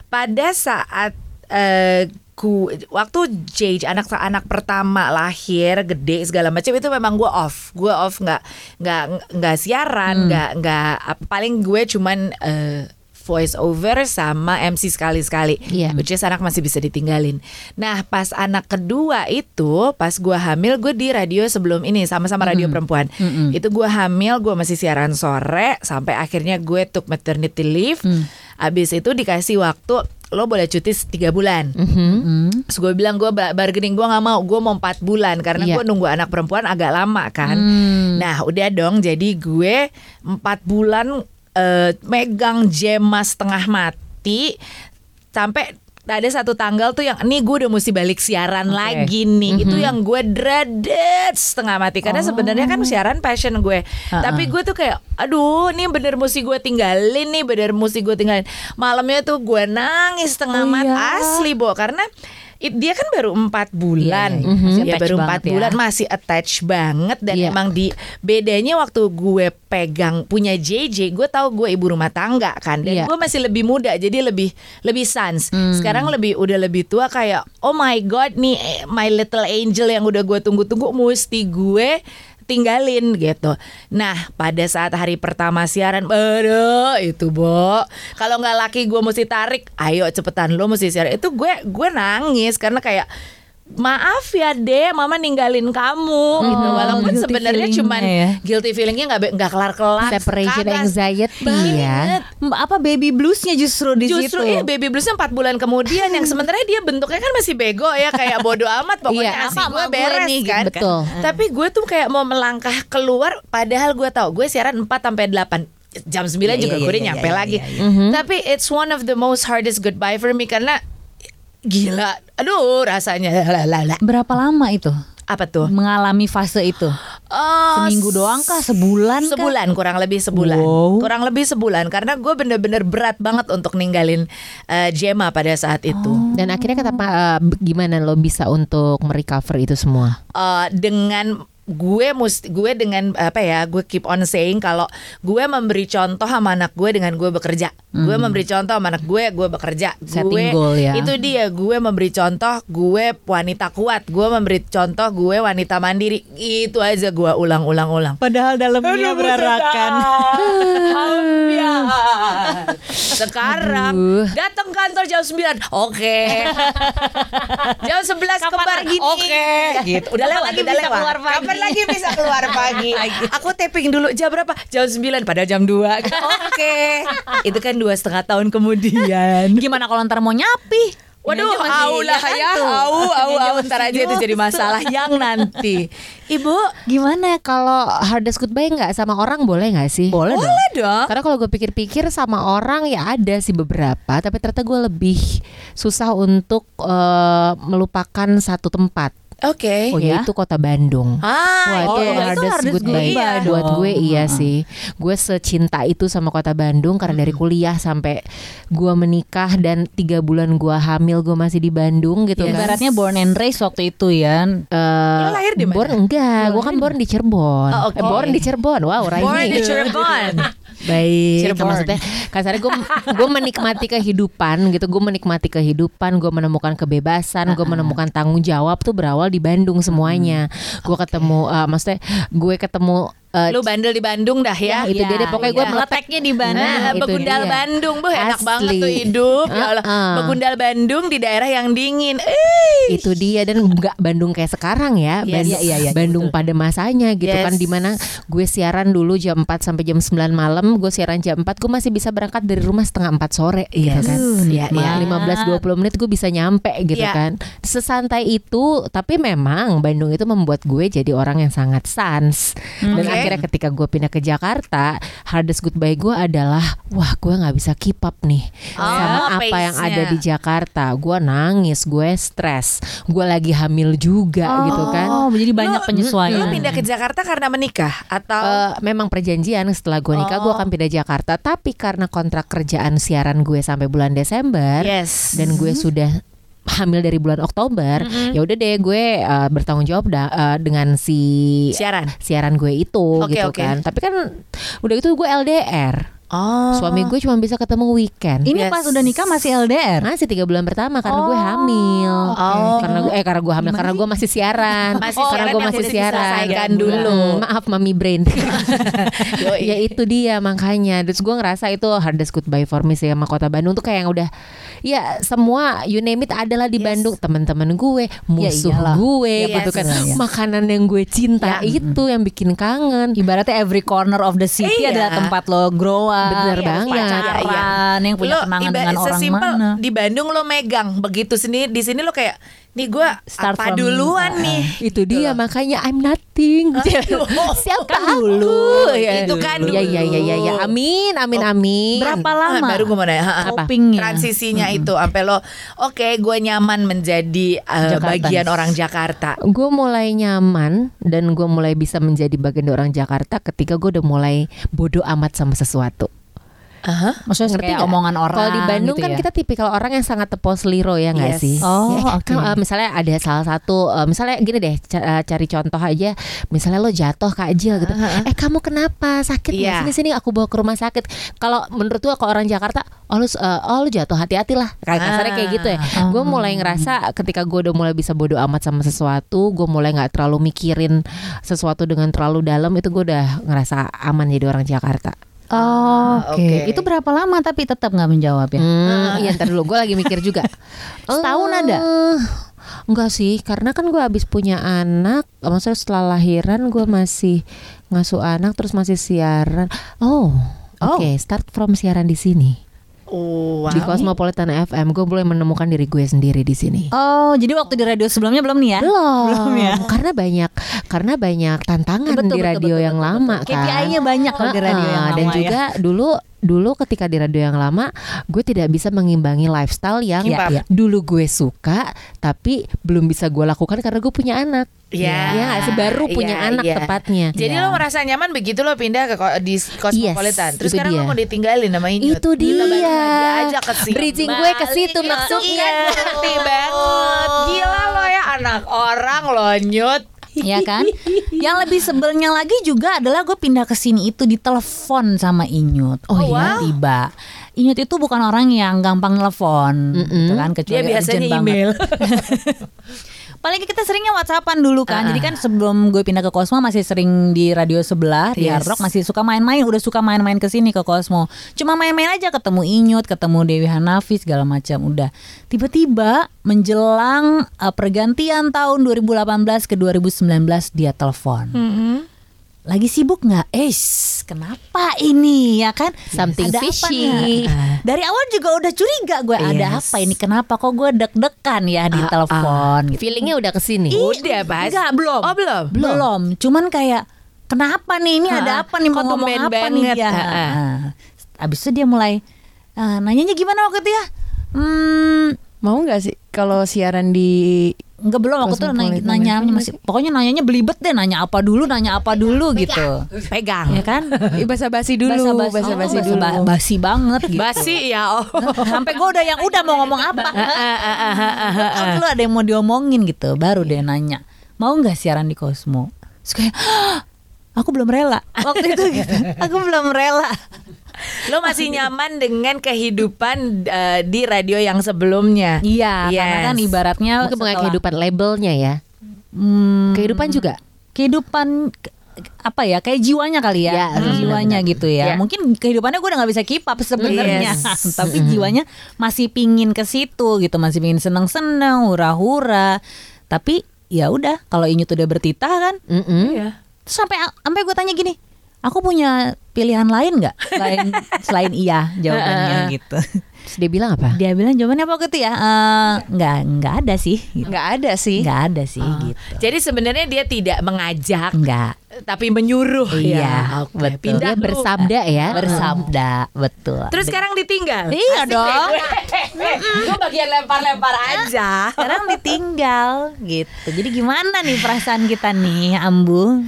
[SPEAKER 2] pada saat eh, ku waktu Jage anak anak pertama lahir gede segala macam itu memang gue off. Gue off nggak nggak nggak siaran nggak nggak apa- paling gue cuman eh, voice over sama MC sekali-sekali
[SPEAKER 4] Iya.
[SPEAKER 2] which is anak masih bisa ditinggalin. Nah pas anak kedua itu pas gua hamil gue di radio sebelum ini sama-sama radio perempuan. Itu gua hamil gue masih siaran sore sampai akhirnya gue took maternity leave. Abis itu dikasih waktu lo boleh cuti tiga bulan.
[SPEAKER 4] Mhm.
[SPEAKER 2] Terus gue bilang gue bargaining gue nggak mau gue mau empat bulan karena
[SPEAKER 4] Iya.
[SPEAKER 2] gue nunggu anak perempuan agak lama kan. Nah udah dong jadi gue empat bulan eh, megang jema setengah mati sampai ada satu tanggal tuh yang nih gue udah mesti balik siaran lagi nih. Itu yang gue dreaded setengah mati karena sebenarnya kan siaran passion gue. Tapi gue tuh kayak aduh nih bener mesti gue tinggalin nih bener mesti gue tinggalin. Malamnya tuh gue nangis setengah
[SPEAKER 3] Oh,
[SPEAKER 2] mati
[SPEAKER 3] iya.
[SPEAKER 2] asli bo karena it- dia kan baru empat bulan,
[SPEAKER 3] iya. Masih
[SPEAKER 2] ya baru empat
[SPEAKER 3] ya.
[SPEAKER 2] bulan masih attach banget dan
[SPEAKER 4] Iya.
[SPEAKER 2] emang di bedanya waktu gue pegang punya JJ, gue tahu gue ibu rumah tangga kan dan
[SPEAKER 4] Iya.
[SPEAKER 2] gue masih lebih muda jadi lebih lebih sans.
[SPEAKER 3] Hmm.
[SPEAKER 2] Sekarang lebih udah lebih tua kayak oh my god nih eh, my little angel yang udah gue tunggu-tunggu mesti gue tinggalin gitu. Nah pada saat hari pertama siaran, aduh itu bo, kalau nggak laki gue mesti tarik, ayo cepetan lo mesti siaran. Itu gue gue nangis karena kayak maaf ya deh, mama ninggalin kamu gitu. Walaupun sebenarnya
[SPEAKER 3] feelingnya
[SPEAKER 2] cuman
[SPEAKER 3] ya.
[SPEAKER 2] guilty feelingnya nggak nggak kelar kelar.
[SPEAKER 4] Separation anxiety ya.
[SPEAKER 3] Apa baby bluesnya justru di
[SPEAKER 2] Justru
[SPEAKER 3] situ
[SPEAKER 2] iya baby bluesnya 4 bulan kemudian yang sebenarnya dia bentuknya kan masih bego ya kayak bodo amat pokoknya
[SPEAKER 4] Iya,
[SPEAKER 2] asik gue beres
[SPEAKER 4] nih,
[SPEAKER 2] kan.
[SPEAKER 4] betul.
[SPEAKER 2] Tapi gue tuh kayak mau melangkah keluar padahal gue tahu gue siaran 4 sampai 8 jam 9
[SPEAKER 3] Iya,
[SPEAKER 2] juga
[SPEAKER 3] iya,
[SPEAKER 2] gue udah
[SPEAKER 3] iya,
[SPEAKER 2] nyampe
[SPEAKER 3] iya,
[SPEAKER 2] lagi.
[SPEAKER 3] iya,
[SPEAKER 2] Tapi it's one of the most hardest goodbye for me karena gila. Aduh rasanya lalala.
[SPEAKER 3] berapa lama itu
[SPEAKER 2] Apa tuh?
[SPEAKER 3] mengalami fase itu
[SPEAKER 2] Oh,
[SPEAKER 3] seminggu doang kah sebulan kah?
[SPEAKER 2] Sebulan kurang lebih sebulan.
[SPEAKER 3] Wow.
[SPEAKER 2] Kurang lebih sebulan karena gue bener-bener berat banget untuk ninggalin eh, Gemma pada saat itu.
[SPEAKER 4] Dan akhirnya kata Pak, eh, gimana lo bisa untuk merecover itu semua?
[SPEAKER 2] Eh, dengan gue mesti gue dengan apa ya gue keep on saying kalau gue memberi contoh sama anak gue dengan gue bekerja. Gue memberi contoh sama anak gue gue bekerja.
[SPEAKER 3] Setting
[SPEAKER 2] gue
[SPEAKER 3] goal ya.
[SPEAKER 2] itu dia gue memberi contoh gue wanita kuat. Gue memberi contoh gue wanita mandiri. Itu aja gue ulang-ulang-ulang.
[SPEAKER 3] Padahal dalamnya berarakan.
[SPEAKER 2] Sekarang datang kantor jam 9 Oke. Jam 11 kembar Oke. Gitu. Udah lewat
[SPEAKER 3] lagi
[SPEAKER 2] udah lewat.
[SPEAKER 3] keluar pagi?
[SPEAKER 2] Kapan lagi bisa keluar pagi Aku tapping dulu Jam berapa? Jam 9 pada jam 2 Oke Itu kan dua setengah tahun kemudian
[SPEAKER 3] gimana kalau ntar mau nyapi
[SPEAKER 2] Waduh, au lah
[SPEAKER 3] ya
[SPEAKER 2] au, au, au, ntar aja itu jadi masalah yang nanti. Ibu,
[SPEAKER 4] Gimana kalau hardest goodbye nggak sama orang boleh nggak sih?
[SPEAKER 3] Boleh dong.
[SPEAKER 2] boleh dong.
[SPEAKER 4] Karena kalau gue pikir-pikir sama orang ya ada sih beberapa, tapi ternyata gue lebih susah untuk eh, melupakan satu tempat.
[SPEAKER 2] Oke.
[SPEAKER 3] Oh ya?
[SPEAKER 4] yaitu kota Bandung.
[SPEAKER 2] Ah,
[SPEAKER 4] Wah itu
[SPEAKER 2] iya.
[SPEAKER 3] itu
[SPEAKER 4] hardest
[SPEAKER 3] hardest
[SPEAKER 4] goodbye
[SPEAKER 3] goodbye
[SPEAKER 4] buat gue iya
[SPEAKER 3] Hmm.
[SPEAKER 4] sih. Gue secinta itu sama kota Bandung karena dari kuliah sampai gue menikah dan tiga bulan gue hamil gue masih di Bandung gitu kan.
[SPEAKER 3] Ibaratnya born and raised waktu itu ya.
[SPEAKER 4] Eh,
[SPEAKER 2] Lo lahir di mana?
[SPEAKER 4] Born enggak, gue kan born di Cirebon.
[SPEAKER 2] Oh, oke.
[SPEAKER 4] Eh, born di Cirebon. Wow, Raini.
[SPEAKER 2] Born di Cirebon.
[SPEAKER 4] Baik,
[SPEAKER 2] Cirebon.
[SPEAKER 4] maksudnya kasarnya gue gue menikmati kehidupan gitu, gue menikmati kehidupan, gue menemukan kebebasan, gue menemukan tanggung jawab tuh berawal di Bandung semuanya. Gue ketemu, eh, maksudnya gue ketemu eh,
[SPEAKER 2] Lu bandel di Bandung dah ya.
[SPEAKER 4] itu dia deh pokoknya gue
[SPEAKER 2] iya.
[SPEAKER 3] meleteknya di Bandung.
[SPEAKER 2] Nah, begundal
[SPEAKER 4] dia.
[SPEAKER 2] Bandung, bu enak
[SPEAKER 4] Asli.
[SPEAKER 2] banget tuh hidup. Ya Allah,
[SPEAKER 4] Uh-uh.
[SPEAKER 2] begundal Bandung di daerah yang dingin. Eh,
[SPEAKER 4] itu dia dan nggak Bandung kayak sekarang ya,
[SPEAKER 2] Yes.
[SPEAKER 4] Bandung,
[SPEAKER 3] Iya, iya, iya,
[SPEAKER 4] Bandung pada masanya gitu
[SPEAKER 2] Yes.
[SPEAKER 4] kan di mana gue siaran dulu jam 4 sampai jam 9 malam, gue siaran jam 4 gue masih bisa berangkat dari rumah setengah 4 sore gitu
[SPEAKER 2] Yes.
[SPEAKER 4] kan.
[SPEAKER 2] Iya, iya.
[SPEAKER 4] 15-20 menit gue bisa nyampe gitu
[SPEAKER 2] Iya.
[SPEAKER 4] kan Sesantai itu Tapi memang Bandung itu membuat gue jadi orang yang sangat sans Dan
[SPEAKER 2] Oke.
[SPEAKER 4] Akhirnya ketika gue pindah ke Jakarta Hardest goodbye gue adalah Wah gue gak bisa keep up nih
[SPEAKER 2] Oh,
[SPEAKER 4] Sama apa yang ada di Jakarta Gue nangis Gue stres Gue lagi hamil juga gitu kan
[SPEAKER 3] Oh, jadi banyak
[SPEAKER 2] Lu-
[SPEAKER 3] penyesuaian.
[SPEAKER 2] Lu pindah ke Jakarta karena menikah atau
[SPEAKER 4] Eh, memang perjanjian setelah gue nikah gue
[SPEAKER 2] Oh.
[SPEAKER 4] akan pindah Jakarta tapi karena kontrak kerjaan siaran gue sampai bulan Desember
[SPEAKER 2] Yes.
[SPEAKER 4] dan gue sudah hamil dari bulan Oktober ya udah deh gue eh, bertanggung jawab da- eh, dengan si
[SPEAKER 2] siaran.
[SPEAKER 4] siaran gue itu
[SPEAKER 2] Oke,
[SPEAKER 4] gitu
[SPEAKER 2] oke.
[SPEAKER 4] kan tapi kan udah itu gue LDR
[SPEAKER 2] Oh.
[SPEAKER 4] suami gue cuma bisa ketemu weekend
[SPEAKER 3] Ini
[SPEAKER 2] Yes.
[SPEAKER 3] pas udah nikah masih LDR.
[SPEAKER 4] masih tiga bulan pertama karena gue hamil
[SPEAKER 2] Oh.
[SPEAKER 4] karena gue eh karena gue hamil karena gue masih siaran
[SPEAKER 2] Masih
[SPEAKER 4] karena
[SPEAKER 2] siaran
[SPEAKER 4] gue masih siaran Mm,
[SPEAKER 2] dulu.
[SPEAKER 4] maaf mami brain ya itu dia makanya terus gue ngerasa itu hardest goodbye for me sih sama kota Bandung tuh kayak yang udah ya semua you name it adalah di
[SPEAKER 2] Yes.
[SPEAKER 4] Bandung teman-teman gue musuh
[SPEAKER 3] iyalah.
[SPEAKER 4] gue
[SPEAKER 2] Ya,
[SPEAKER 4] gitu kan
[SPEAKER 3] ya.
[SPEAKER 4] makanan yang gue cinta
[SPEAKER 2] Ya.
[SPEAKER 4] itu yang bikin kangen
[SPEAKER 3] Ibaratnya every corner of the city
[SPEAKER 2] Iya.
[SPEAKER 3] adalah tempat lo grow up,
[SPEAKER 4] Bener
[SPEAKER 3] yang
[SPEAKER 4] banget.
[SPEAKER 3] pacaran, yang punya
[SPEAKER 2] Lo
[SPEAKER 3] kenangan dengan orang mana.
[SPEAKER 2] di Bandung lo megang begitu sini di sini lo kayak nih gue
[SPEAKER 3] Start
[SPEAKER 2] apa
[SPEAKER 3] from-
[SPEAKER 2] duluan
[SPEAKER 3] uh,
[SPEAKER 2] nih
[SPEAKER 4] itu dia makanya I'm nothing siapa
[SPEAKER 3] Kan
[SPEAKER 4] dulu
[SPEAKER 3] dulu.
[SPEAKER 4] ya
[SPEAKER 2] Itu kan
[SPEAKER 4] ya ya ya ya, ya.
[SPEAKER 2] dulu.
[SPEAKER 4] amin amin amin
[SPEAKER 3] Berapa
[SPEAKER 2] Ah,
[SPEAKER 3] lama?
[SPEAKER 2] baru gue mau nanya.
[SPEAKER 4] Apa?
[SPEAKER 3] Copingnya.
[SPEAKER 2] transisinya itu sampai lo oke gue nyaman menjadi uh,
[SPEAKER 3] Jakarta.
[SPEAKER 2] bagian orang Jakarta
[SPEAKER 4] gue mulai nyaman dan gue mulai bisa menjadi bagian orang Jakarta ketika gue udah mulai bodoh amat sama sesuatu.
[SPEAKER 2] Aha.
[SPEAKER 3] Maksudnya
[SPEAKER 4] Ngerti
[SPEAKER 3] kayak
[SPEAKER 4] nggak?
[SPEAKER 3] omongan orang
[SPEAKER 4] Kalau di Bandung
[SPEAKER 3] gitu
[SPEAKER 4] kan
[SPEAKER 3] ya.
[SPEAKER 4] kita tipikal orang yang sangat tepos liro ya nggak
[SPEAKER 2] Yes.
[SPEAKER 4] sih?
[SPEAKER 3] Oh,
[SPEAKER 4] Ya,
[SPEAKER 3] oke.
[SPEAKER 4] kan, eh, misalnya ada salah satu, eh, misalnya gini deh, eh, cari contoh aja. Misalnya lo jatuh Kak Jil gitu. Eh kamu kenapa? Sakit?
[SPEAKER 2] Iya.
[SPEAKER 4] Sini sini aku bawa ke rumah sakit. Kalau menurut gua kalau orang Jakarta, oh lu, eh, oh lu jatuh hati-hati lah. Kayak kasarnya kayak gitu ya.
[SPEAKER 3] Ah.
[SPEAKER 4] Gue mulai ngerasa ketika gue udah mulai bisa bodo amat sama sesuatu, gue mulai nggak terlalu mikirin sesuatu dengan terlalu dalam itu gue udah ngerasa aman jadi orang Jakarta.
[SPEAKER 3] Oh, Oke,
[SPEAKER 2] Oke.
[SPEAKER 3] itu berapa lama tapi tetap nggak menjawab ya?
[SPEAKER 4] Hmm, iya ntar dulu gue lagi mikir juga.
[SPEAKER 3] Setahun
[SPEAKER 4] Eh,
[SPEAKER 3] ada?
[SPEAKER 4] Enggak sih, karena kan gue habis punya anak, maksudnya setelah lahiran gue masih ngasuh anak terus masih siaran. Oh, oke, start from siaran di sini
[SPEAKER 2] Oh, wow.
[SPEAKER 4] di Cosmopolitan FM. Gue boleh menemukan diri gue sendiri di sini.
[SPEAKER 3] Oh, jadi waktu di radio sebelumnya belum nih ya?
[SPEAKER 4] Belum,
[SPEAKER 3] Belum ya?
[SPEAKER 4] karena banyak karena banyak tantangan
[SPEAKER 3] Betul,
[SPEAKER 4] di
[SPEAKER 3] betul,
[SPEAKER 4] radio
[SPEAKER 3] betul,
[SPEAKER 4] yang
[SPEAKER 3] betul,
[SPEAKER 4] lama
[SPEAKER 3] betul.
[SPEAKER 4] kan.
[SPEAKER 3] KPI-nya banyak kalau di radio yang lama
[SPEAKER 4] dan
[SPEAKER 3] ya.
[SPEAKER 4] juga dulu dulu ketika di radio yang lama gue tidak bisa mengimbangi lifestyle yang
[SPEAKER 3] iya.
[SPEAKER 4] dulu gue suka tapi belum bisa gue lakukan karena gue punya anak.
[SPEAKER 2] Ya,
[SPEAKER 4] Iya sih? baru punya
[SPEAKER 2] iya,
[SPEAKER 4] anak
[SPEAKER 2] iya.
[SPEAKER 4] tepatnya.
[SPEAKER 2] Jadi
[SPEAKER 3] Iya.
[SPEAKER 2] lo merasa nyaman begitu lo pindah ke di Cosmopolitan.
[SPEAKER 4] Yes,
[SPEAKER 2] Terus sekarang
[SPEAKER 4] dia.
[SPEAKER 2] lo mau ditinggalin sama Inyut.
[SPEAKER 4] Itu
[SPEAKER 2] Kita balik
[SPEAKER 4] dia.
[SPEAKER 2] aja ke sini.
[SPEAKER 4] Bridging gue ke situ
[SPEAKER 2] Balik,
[SPEAKER 4] maksudnya.
[SPEAKER 2] Iya, ngerti banget. Gila lo ya anak orang lo Nyut.
[SPEAKER 3] ya kan? Yang lebih sebelnya lagi juga adalah gue pindah ke sini itu ditelepon sama Inyut.
[SPEAKER 2] Oh,
[SPEAKER 3] iya,
[SPEAKER 2] wow.
[SPEAKER 3] tiba. Inyut itu bukan orang yang gampang telepon, gitu kan? Kecuali
[SPEAKER 2] Dia biasanya email.
[SPEAKER 3] Paling kita seringnya WhatsAppan dulu kan.
[SPEAKER 2] Ah.
[SPEAKER 3] Jadi kan sebelum gue pindah ke Cosmo masih sering di radio sebelah di
[SPEAKER 2] Yes.
[SPEAKER 3] Hard Rock masih suka main-main, udah suka main-main ke sini ke Cosmo. Cuma main-main aja ketemu Inyut, ketemu Dewi Hanafi segala macam udah. Tiba-tiba menjelang uh, pergantian tahun 2018 ke 2019 dia telepon. Lagi sibuk nggak? Eh, kenapa ini ya kan?
[SPEAKER 4] Something
[SPEAKER 3] Ada apa
[SPEAKER 4] fishy.
[SPEAKER 3] nih? Dari awal juga udah curiga gue ada
[SPEAKER 2] Yes.
[SPEAKER 3] apa ini? Kenapa kok gue deg-degan ya di telepon? gitu.
[SPEAKER 4] Feelingnya udah ke sini.
[SPEAKER 2] Udah pas.
[SPEAKER 3] Enggak, belum.
[SPEAKER 2] Oh belum.
[SPEAKER 3] Belum. Cuman kayak kenapa nih ini ada apa nih mau
[SPEAKER 2] Kok
[SPEAKER 3] ngomong apa nih
[SPEAKER 2] banget?
[SPEAKER 3] dia?
[SPEAKER 2] Ha-ha.
[SPEAKER 3] Nah, Abis itu dia mulai "Ah, nanyanya gimana waktu itu ya? Hmm,
[SPEAKER 5] Mau nggak sih kalau siaran di
[SPEAKER 3] Enggak belum aku tuh nanya, nanya masih pokoknya nanyanya belibet deh nanya apa dulu nanya apa dulu gitu
[SPEAKER 2] Pegang.
[SPEAKER 3] ya kan
[SPEAKER 5] basa-basi dulu,
[SPEAKER 3] Basa-basi.
[SPEAKER 5] basa-basi
[SPEAKER 3] Oh,
[SPEAKER 5] dulu.
[SPEAKER 3] basa- basi banget gitu
[SPEAKER 2] Basi ya. Oh.
[SPEAKER 3] sampai gue udah yang udah mau ngomong apa Tahu dulu ada yang mau diomongin gitu baru dia nanya mau nggak siaran di Cosmo Terus kayak "Hah, aku belum rela waktu itu gitu aku belum rela
[SPEAKER 2] Lo masih nyaman dengan kehidupan eh, di radio yang sebelumnya.
[SPEAKER 3] iya karena
[SPEAKER 2] Yes.
[SPEAKER 3] kan ibaratnya
[SPEAKER 4] bukan
[SPEAKER 3] setelah-
[SPEAKER 4] kehidupan labelnya ya.
[SPEAKER 3] Hmm,
[SPEAKER 4] Kehidupan juga.
[SPEAKER 3] kehidupan ke- apa ya kayak jiwanya kali ya,
[SPEAKER 4] Ya,
[SPEAKER 3] jiwanya gitu ya.
[SPEAKER 2] Ya.
[SPEAKER 3] Mungkin kehidupannya gue udah nggak bisa keep up sebenarnya,
[SPEAKER 2] Yes.
[SPEAKER 3] tapi jiwanya masih pingin ke situ gitu, masih pingin seneng-seneng, hura-hura. Tapi ya udah, kalau Inyut udah bertitah kan,
[SPEAKER 4] Mm-mm.
[SPEAKER 2] Iya.
[SPEAKER 3] terus sampai sampai gue tanya gini, aku punya pilihan lain nggak selain selain iya jawabannya gitu.
[SPEAKER 4] Terus dia bilang apa?
[SPEAKER 3] Dia bilang jawabannya apa gitu ya? "Eh, nggak nggak ada sih, gitu.
[SPEAKER 5] Nggak ada sih.
[SPEAKER 3] nggak ada sih gitu.
[SPEAKER 2] Jadi sebenarnya dia tidak mengajak,
[SPEAKER 3] Nggak.
[SPEAKER 2] tapi menyuruh.
[SPEAKER 3] Iya,
[SPEAKER 2] ya. Oke.
[SPEAKER 3] betul.
[SPEAKER 2] Pindah
[SPEAKER 4] Dia
[SPEAKER 2] lu.
[SPEAKER 4] bersabda ya.
[SPEAKER 3] bersabda betul
[SPEAKER 2] Terus sekarang ditinggal.
[SPEAKER 3] Iya dong.
[SPEAKER 2] Gue bagian lempar-lempar aja.
[SPEAKER 3] sekarang ditinggal gitu jadi gimana nih perasaan kita nih Ambu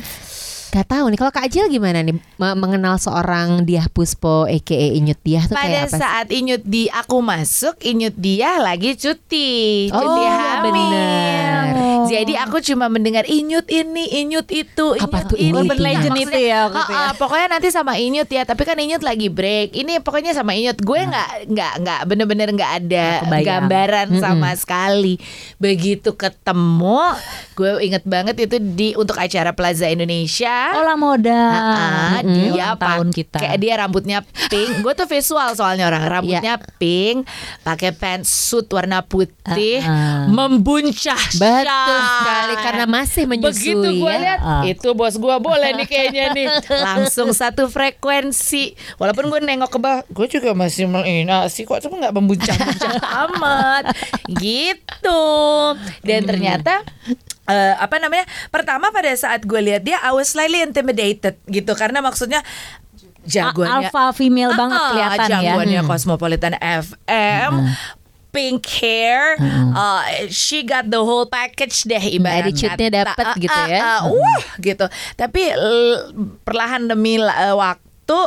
[SPEAKER 4] Gak tahu nih kalau Kak Ajil gimana nih me- mengenal seorang Diah Puspo aka Inyut Diah tuh
[SPEAKER 2] Pada
[SPEAKER 4] kayak apa sih?
[SPEAKER 2] saat Inyut di aku masuk, Inyut dia lagi cuti, cuti
[SPEAKER 4] Oh,
[SPEAKER 2] hamil.
[SPEAKER 4] bener.
[SPEAKER 2] Jadi aku cuma mendengar Inyut ini, Inyut itu,
[SPEAKER 4] Apa
[SPEAKER 2] Inyut
[SPEAKER 4] tuh
[SPEAKER 2] ini.
[SPEAKER 4] Urban legend
[SPEAKER 3] itu ya waktu itu
[SPEAKER 2] "Ah, ah, pokoknya nanti sama Inyut ya, tapi kan Inyut lagi break. Ini pokoknya sama Inyut. Gue nggak nggak nggak bener-bener nggak ada
[SPEAKER 3] kebayang.
[SPEAKER 2] gambaran sama sekali. Begitu ketemu, gue inget banget itu di untuk acara Plaza Indonesia.
[SPEAKER 3] olah moda
[SPEAKER 2] Ah,
[SPEAKER 3] Mm-mm.
[SPEAKER 2] dia
[SPEAKER 3] Ulang tahun kita
[SPEAKER 2] Kayak dia rambutnya pink. Gue tuh visual soalnya orang rambutnya pink, pakai pantsuit warna putih,
[SPEAKER 3] Ah, ah.
[SPEAKER 2] membuncah.
[SPEAKER 4] Betul. Sekali karena masih menyusui
[SPEAKER 2] Begitu gue
[SPEAKER 4] ya.
[SPEAKER 2] lihat
[SPEAKER 3] Ah.
[SPEAKER 2] itu bos gue boleh nih kayaknya nih langsung satu frekuensi. Walaupun gue nengok ke bawah, gue juga masih sih kok cuma nggak membuncah-buncah amat gitu. Dan ternyata eh, apa namanya? Pertama pada saat gue lihat dia, I was slightly intimidated gitu karena maksudnya jagoannya
[SPEAKER 3] alpha female banget
[SPEAKER 2] Ah,
[SPEAKER 3] kelihatan ya
[SPEAKER 2] jagoannya Cosmopolitan FM pink hair uh, she got the whole package deh ibaratnya.
[SPEAKER 4] Attitude-nya dapet
[SPEAKER 2] Ta-
[SPEAKER 4] gitu ya.
[SPEAKER 2] ah, ah, wah gitu. Tapi perlahan demi eh, waktu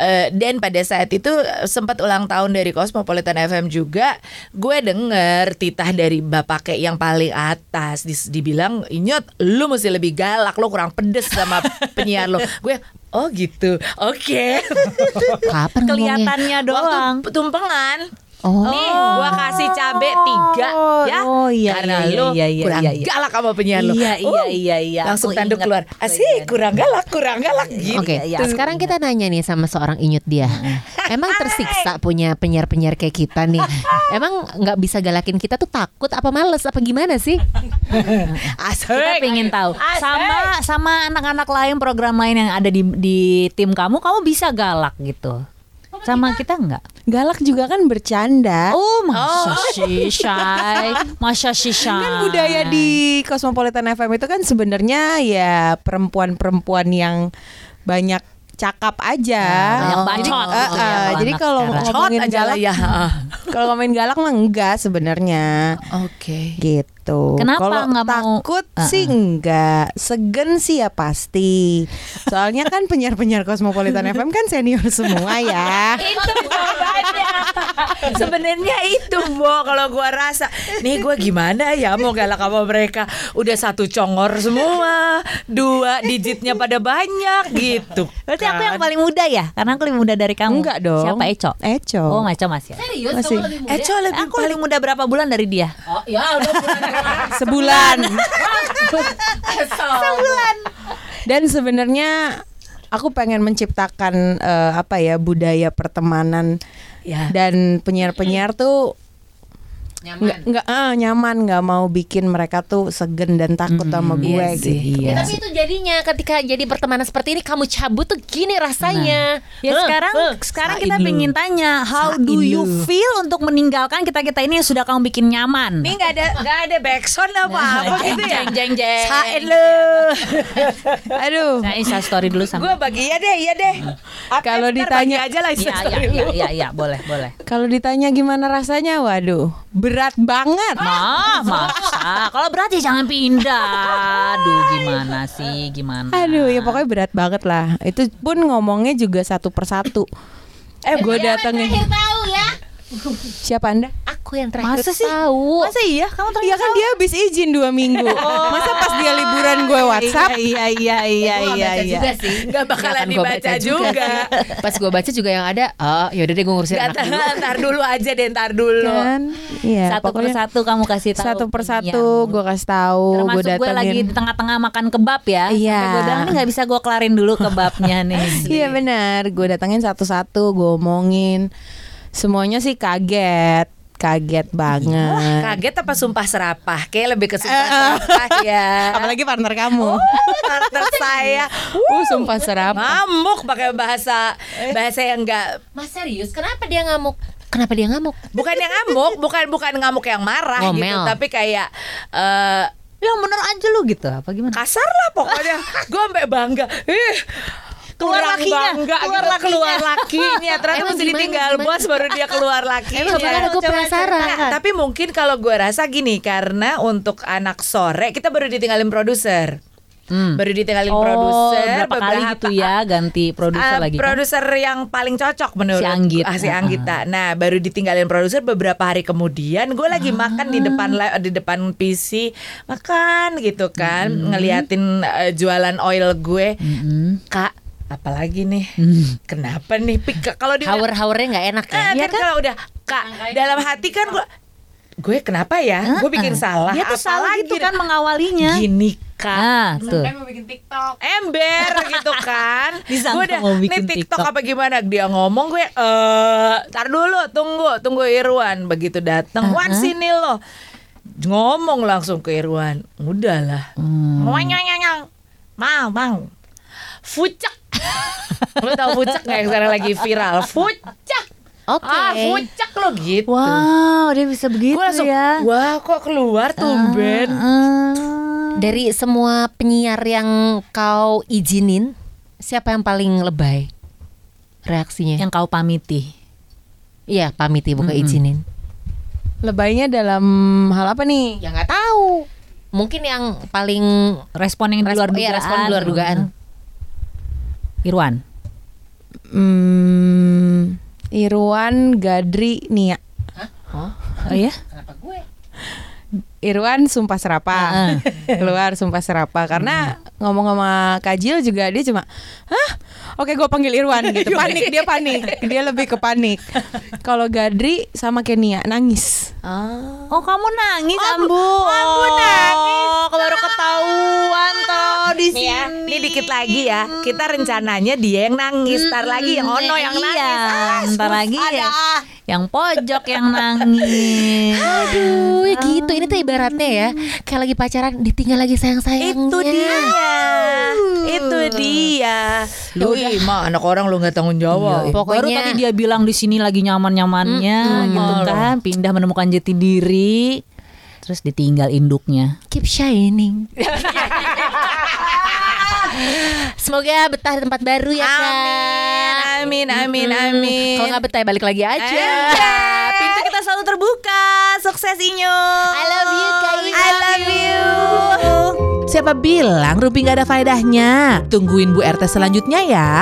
[SPEAKER 2] eh, dan pada saat itu sempat ulang tahun dari Cosmopolitan FM juga gue denger titah dari bapak kayak yang paling atas. Dibilang inyot lu mesti lebih galak lu kurang pedes sama penyiar lu. Gue oh gitu. Oke.
[SPEAKER 4] Kapan ngomongnya?
[SPEAKER 3] kelihatannya doang.
[SPEAKER 2] Waktu tumpengan.
[SPEAKER 4] Oh.
[SPEAKER 2] Nih, gua kasih cabe tiga ya.
[SPEAKER 3] oh iya,
[SPEAKER 2] Karena
[SPEAKER 3] iya,
[SPEAKER 2] lu
[SPEAKER 3] iya, iya,
[SPEAKER 2] kurang
[SPEAKER 3] iya, iya.
[SPEAKER 2] galak sama penyiar lu.
[SPEAKER 3] Iya, iya,
[SPEAKER 2] Uh,
[SPEAKER 3] iya, iya.
[SPEAKER 2] Langsung
[SPEAKER 3] Aku
[SPEAKER 2] tanduk keluar. Asik, kurang galak, kurang galak gitu.
[SPEAKER 4] Oke,
[SPEAKER 3] Iya, iya.
[SPEAKER 4] sekarang kita nanya nih sama seorang Inyut dia. Emang tersiksa punya penyiar-penyiar kayak kita nih? Emang nggak bisa galakin kita tuh takut apa males apa gimana sih?
[SPEAKER 2] Asik.
[SPEAKER 3] kita pengen tahu
[SPEAKER 2] Asik.
[SPEAKER 3] sama sama anak-anak lain program lain yang ada di di tim kamu kamu bisa galak gitu sama kita nggak
[SPEAKER 5] Galak juga kan bercanda.
[SPEAKER 3] oh masa sih shy masa sih shy
[SPEAKER 5] Kan budaya di Cosmopolitan FM itu kan sebenarnya ya perempuan-perempuan yang banyak cakap aja.
[SPEAKER 3] banyak bacot
[SPEAKER 5] Jadi,
[SPEAKER 3] gitu
[SPEAKER 5] eh,
[SPEAKER 3] ya,
[SPEAKER 5] eh,
[SPEAKER 3] kalau
[SPEAKER 5] jadi
[SPEAKER 3] anak
[SPEAKER 5] kalau
[SPEAKER 3] sekarang.
[SPEAKER 5] ngomongin
[SPEAKER 2] aja lah
[SPEAKER 5] galak,
[SPEAKER 2] ya.
[SPEAKER 5] Kalau ngomongin galak mah enggak sebenarnya.
[SPEAKER 2] Oke.
[SPEAKER 5] Gitu.
[SPEAKER 3] Kenapa
[SPEAKER 5] Kalau
[SPEAKER 3] nggak mau-
[SPEAKER 5] takut
[SPEAKER 3] Uh-uh.
[SPEAKER 5] sih enggak, segen sih ya pasti. Soalnya kan penyiar-penyiar Cosmopolitan FM kan senior semua ya.
[SPEAKER 2] Itu. Sebenarnya itu Bo kalau gua rasa nih gua gimana ya mau galak sama mereka udah satu congor semua dua digitnya pada banyak gitu
[SPEAKER 3] berarti aku yang
[SPEAKER 2] kan.
[SPEAKER 3] paling muda ya karena aku lebih muda dari kamu
[SPEAKER 5] Enggak dong.
[SPEAKER 3] siapa Eco
[SPEAKER 5] Eco.
[SPEAKER 3] oh Eco masih ya
[SPEAKER 4] Serius
[SPEAKER 5] Masih.
[SPEAKER 2] Eco lebih
[SPEAKER 3] aku lebih muda berapa bulan dari dia?
[SPEAKER 4] Oh, ya udah
[SPEAKER 5] sebulan. Dan sebenarnya aku pengen menciptakan eh, apa ya budaya pertemanan
[SPEAKER 2] Ya.
[SPEAKER 5] dan penyiar-penyiar tuh nggak nggak ah, nyaman nggak mau bikin mereka tuh segen dan takut sama gue
[SPEAKER 3] iya sih,
[SPEAKER 5] gitu.
[SPEAKER 3] iya.
[SPEAKER 4] Tapi itu jadinya ketika jadi pertemanan seperti ini kamu cabut tuh gini rasanya.
[SPEAKER 3] Ya
[SPEAKER 4] Hah,
[SPEAKER 3] sekarang
[SPEAKER 4] hah.
[SPEAKER 3] sekarang kita
[SPEAKER 4] lu.
[SPEAKER 3] pengen tanya how
[SPEAKER 5] Sain
[SPEAKER 3] do you
[SPEAKER 5] lu.
[SPEAKER 3] feel untuk meninggalkan kita kita ini yang sudah kamu bikin nyaman?
[SPEAKER 2] Ini nggak ada nggak ada backsound apa apa gitu ya.
[SPEAKER 3] Jeng jeng jeng.
[SPEAKER 2] Sain lu.
[SPEAKER 5] Aduh,
[SPEAKER 3] Nah, Insta story dulu sama.
[SPEAKER 2] Gue bagi iya deh, iya deh.
[SPEAKER 5] Kalau ditanya-
[SPEAKER 2] aja lah
[SPEAKER 3] Iya iya
[SPEAKER 2] instastory
[SPEAKER 3] iya iya iya boleh boleh.
[SPEAKER 5] kalau ditanya gimana rasanya, waduh, berat banget.
[SPEAKER 3] Mah, masa? Kalau berat ya jangan pindah. Aduh, gimana sih? Gimana?
[SPEAKER 5] Aduh, ya pokoknya berat banget lah. Itu pun ngomongnya juga satu persatu. Eh, gue datengin.
[SPEAKER 4] tahu ya.
[SPEAKER 5] Siapa anda?
[SPEAKER 4] Aku yang terakhir
[SPEAKER 3] Masa sih?
[SPEAKER 4] tahu.
[SPEAKER 3] Masa iya? Kamu
[SPEAKER 5] Iya kan dia habis izin dua minggu. Masa pas dia liburan gue WhatsApp?
[SPEAKER 3] Iya iya iya
[SPEAKER 4] nggak
[SPEAKER 3] iya
[SPEAKER 4] baca
[SPEAKER 3] iya.
[SPEAKER 4] juga sih.
[SPEAKER 2] Nggak bakalan
[SPEAKER 4] gua
[SPEAKER 2] dibaca juga.
[SPEAKER 4] sih. Pas gue baca juga yang ada, oh yaudah deh gue ngurusin
[SPEAKER 2] Nggak,
[SPEAKER 4] anak dulu.
[SPEAKER 2] ntar dulu aja deh, ntar dulu.
[SPEAKER 5] Kan? Iya,
[SPEAKER 3] Satu persatu kamu kasih tahu.
[SPEAKER 5] satu persatu
[SPEAKER 3] Iya.
[SPEAKER 5] gue kasih tahu, gue
[SPEAKER 3] Termasuk gue lagi
[SPEAKER 5] datengin.
[SPEAKER 3] di tengah-tengah makan kebab ya.
[SPEAKER 5] Iya.
[SPEAKER 3] Gue bilang ini nggak bisa gue kelarin dulu kebabnya nih.
[SPEAKER 5] Iya benar, gue datengin satu-satu, gue omongin. Semuanya sih kaget, kaget banget.
[SPEAKER 2] Kaget apa sumpah serapah? Kayak lebih ke sumpah serapah ya.
[SPEAKER 5] Apalagi partner kamu.
[SPEAKER 2] partner saya
[SPEAKER 5] Uh, sumpah serap.
[SPEAKER 2] ngamuk pakai bahasa bahasa yang enggak
[SPEAKER 4] Mas serius, kenapa dia ngamuk? Kenapa dia ngamuk?
[SPEAKER 2] bukan yang ngamuk, bukan bukan ngamuk yang marah gitu,
[SPEAKER 4] Ngomel.
[SPEAKER 2] tapi kayak eh
[SPEAKER 3] Ya bener aja lu gitu. Apa gimana?
[SPEAKER 2] kasar lah pokoknya. Gue sampai bangga. Ih,
[SPEAKER 3] Keluar
[SPEAKER 2] kurang
[SPEAKER 3] lakinya,
[SPEAKER 2] bangga
[SPEAKER 3] keluar
[SPEAKER 2] gitu,
[SPEAKER 3] lakinya.
[SPEAKER 2] keluar lakinya. Ternyata mesti ditinggal
[SPEAKER 4] gimana?
[SPEAKER 2] bos baru dia keluar lakinya.
[SPEAKER 4] Emang gimana? Gue penasaran.
[SPEAKER 2] Nah, tapi mungkin kalau gue rasa gini karena untuk anak sore kita baru ditinggalin produser.
[SPEAKER 3] Hmm.
[SPEAKER 2] Baru ditinggalin
[SPEAKER 3] Oh,
[SPEAKER 2] produser
[SPEAKER 3] berapa kali gitu ya ganti produser
[SPEAKER 2] Ah,
[SPEAKER 3] lagi kan?
[SPEAKER 2] produser yang paling cocok menurut
[SPEAKER 3] Si Anggit.
[SPEAKER 2] ah, si Anggita. Nah, baru ditinggalin produser beberapa hari kemudian gue lagi makan di depan di depan PC, makan gitu kan, ngeliatin eh, jualan oil gue.
[SPEAKER 3] Mm-mm.
[SPEAKER 2] Kak, apalagi nih? Kenapa nih? Pik kalau di
[SPEAKER 4] Haur-haurnya nggak enak ya?
[SPEAKER 2] Ah, kan, kalau udah Kak, dalam hati kan gue gue kenapa ya? Gue bikin salah.
[SPEAKER 3] Dia tuh salah gitu kan mengawalinya.
[SPEAKER 2] Gini Kak,
[SPEAKER 3] Nah, tuh.
[SPEAKER 2] ember gitu kan gue udah
[SPEAKER 3] mau
[SPEAKER 2] nih
[SPEAKER 3] bikin
[SPEAKER 2] TikTok,
[SPEAKER 3] TikTok.
[SPEAKER 2] apa gimana dia ngomong gue eh tar dulu tunggu tunggu Irwan begitu datang Wan sini lo ngomong langsung ke Irwan udahlah
[SPEAKER 3] Hmm.
[SPEAKER 2] Ngonyong-nyong. mau mau fucek lo tau fucek nggak yang sekarang lagi viral fucek
[SPEAKER 4] Oke.
[SPEAKER 2] ah fucek lo gitu
[SPEAKER 3] Wow, dia bisa begitu
[SPEAKER 2] gue langsung
[SPEAKER 3] ya.
[SPEAKER 2] wah kok keluar tumben
[SPEAKER 3] Ah.
[SPEAKER 4] Dari semua penyiar yang kau izinin, siapa yang paling lebay reaksinya?
[SPEAKER 3] yang kau pamiti.
[SPEAKER 4] Iya, pamiti bukan izinin.
[SPEAKER 5] Lebaynya dalam hal apa nih?
[SPEAKER 4] Ya nggak tahu. Mungkin yang paling
[SPEAKER 3] Respon yang di luar
[SPEAKER 4] respon, iya,
[SPEAKER 3] dugaan.
[SPEAKER 4] respon di luar dugaan.
[SPEAKER 3] Irwan.
[SPEAKER 5] Hmm, Irwan, Gadri, Nia.
[SPEAKER 3] Oh ya?
[SPEAKER 4] Kenapa gue?
[SPEAKER 5] Irwan sumpah serapa keluar sumpah serapa karena ngomong sama Kajil juga dia cuma hah oke gue panggil Irwan gitu panik dia panik dia lebih ke panik kalau Gadri sama Kenia nangis
[SPEAKER 3] Oh kamu nangis Ambu. Ambu nangis.
[SPEAKER 2] Dikit lagi ya. Kita rencananya dia yang nangis, ntar lagi yang Ono yang
[SPEAKER 3] iya,
[SPEAKER 2] nangis. Ah,
[SPEAKER 3] Ntar lagi
[SPEAKER 2] ada.
[SPEAKER 3] ya, yang pojok yang nangis.
[SPEAKER 4] Aduh, ya gitu. Ini tuh ibaratnya ya, kayak lagi pacaran ditinggal lagi sayang-sayangnya.
[SPEAKER 2] Itu dia. Itu dia. Lu ih, mah anak orang lu nggak tanggung jawab.
[SPEAKER 3] Baru
[SPEAKER 4] Pokoknya
[SPEAKER 3] tadi dia bilang di sini lagi nyaman-nyamannya gitu kan, pindah menemukan jati diri. Terus ditinggal induknya.
[SPEAKER 4] keep shining. Semoga betah di tempat baru ya Kak.
[SPEAKER 2] Amin, amin, amin.
[SPEAKER 4] Kalau nggak betah balik lagi aja.
[SPEAKER 3] Ya, pintu kita selalu terbuka. Sukses Inyo.
[SPEAKER 4] I love you guys.
[SPEAKER 2] I love you.
[SPEAKER 1] Siapa bilang Rumpi nggak ada faedahnya? Tungguin Bu RT selanjutnya ya.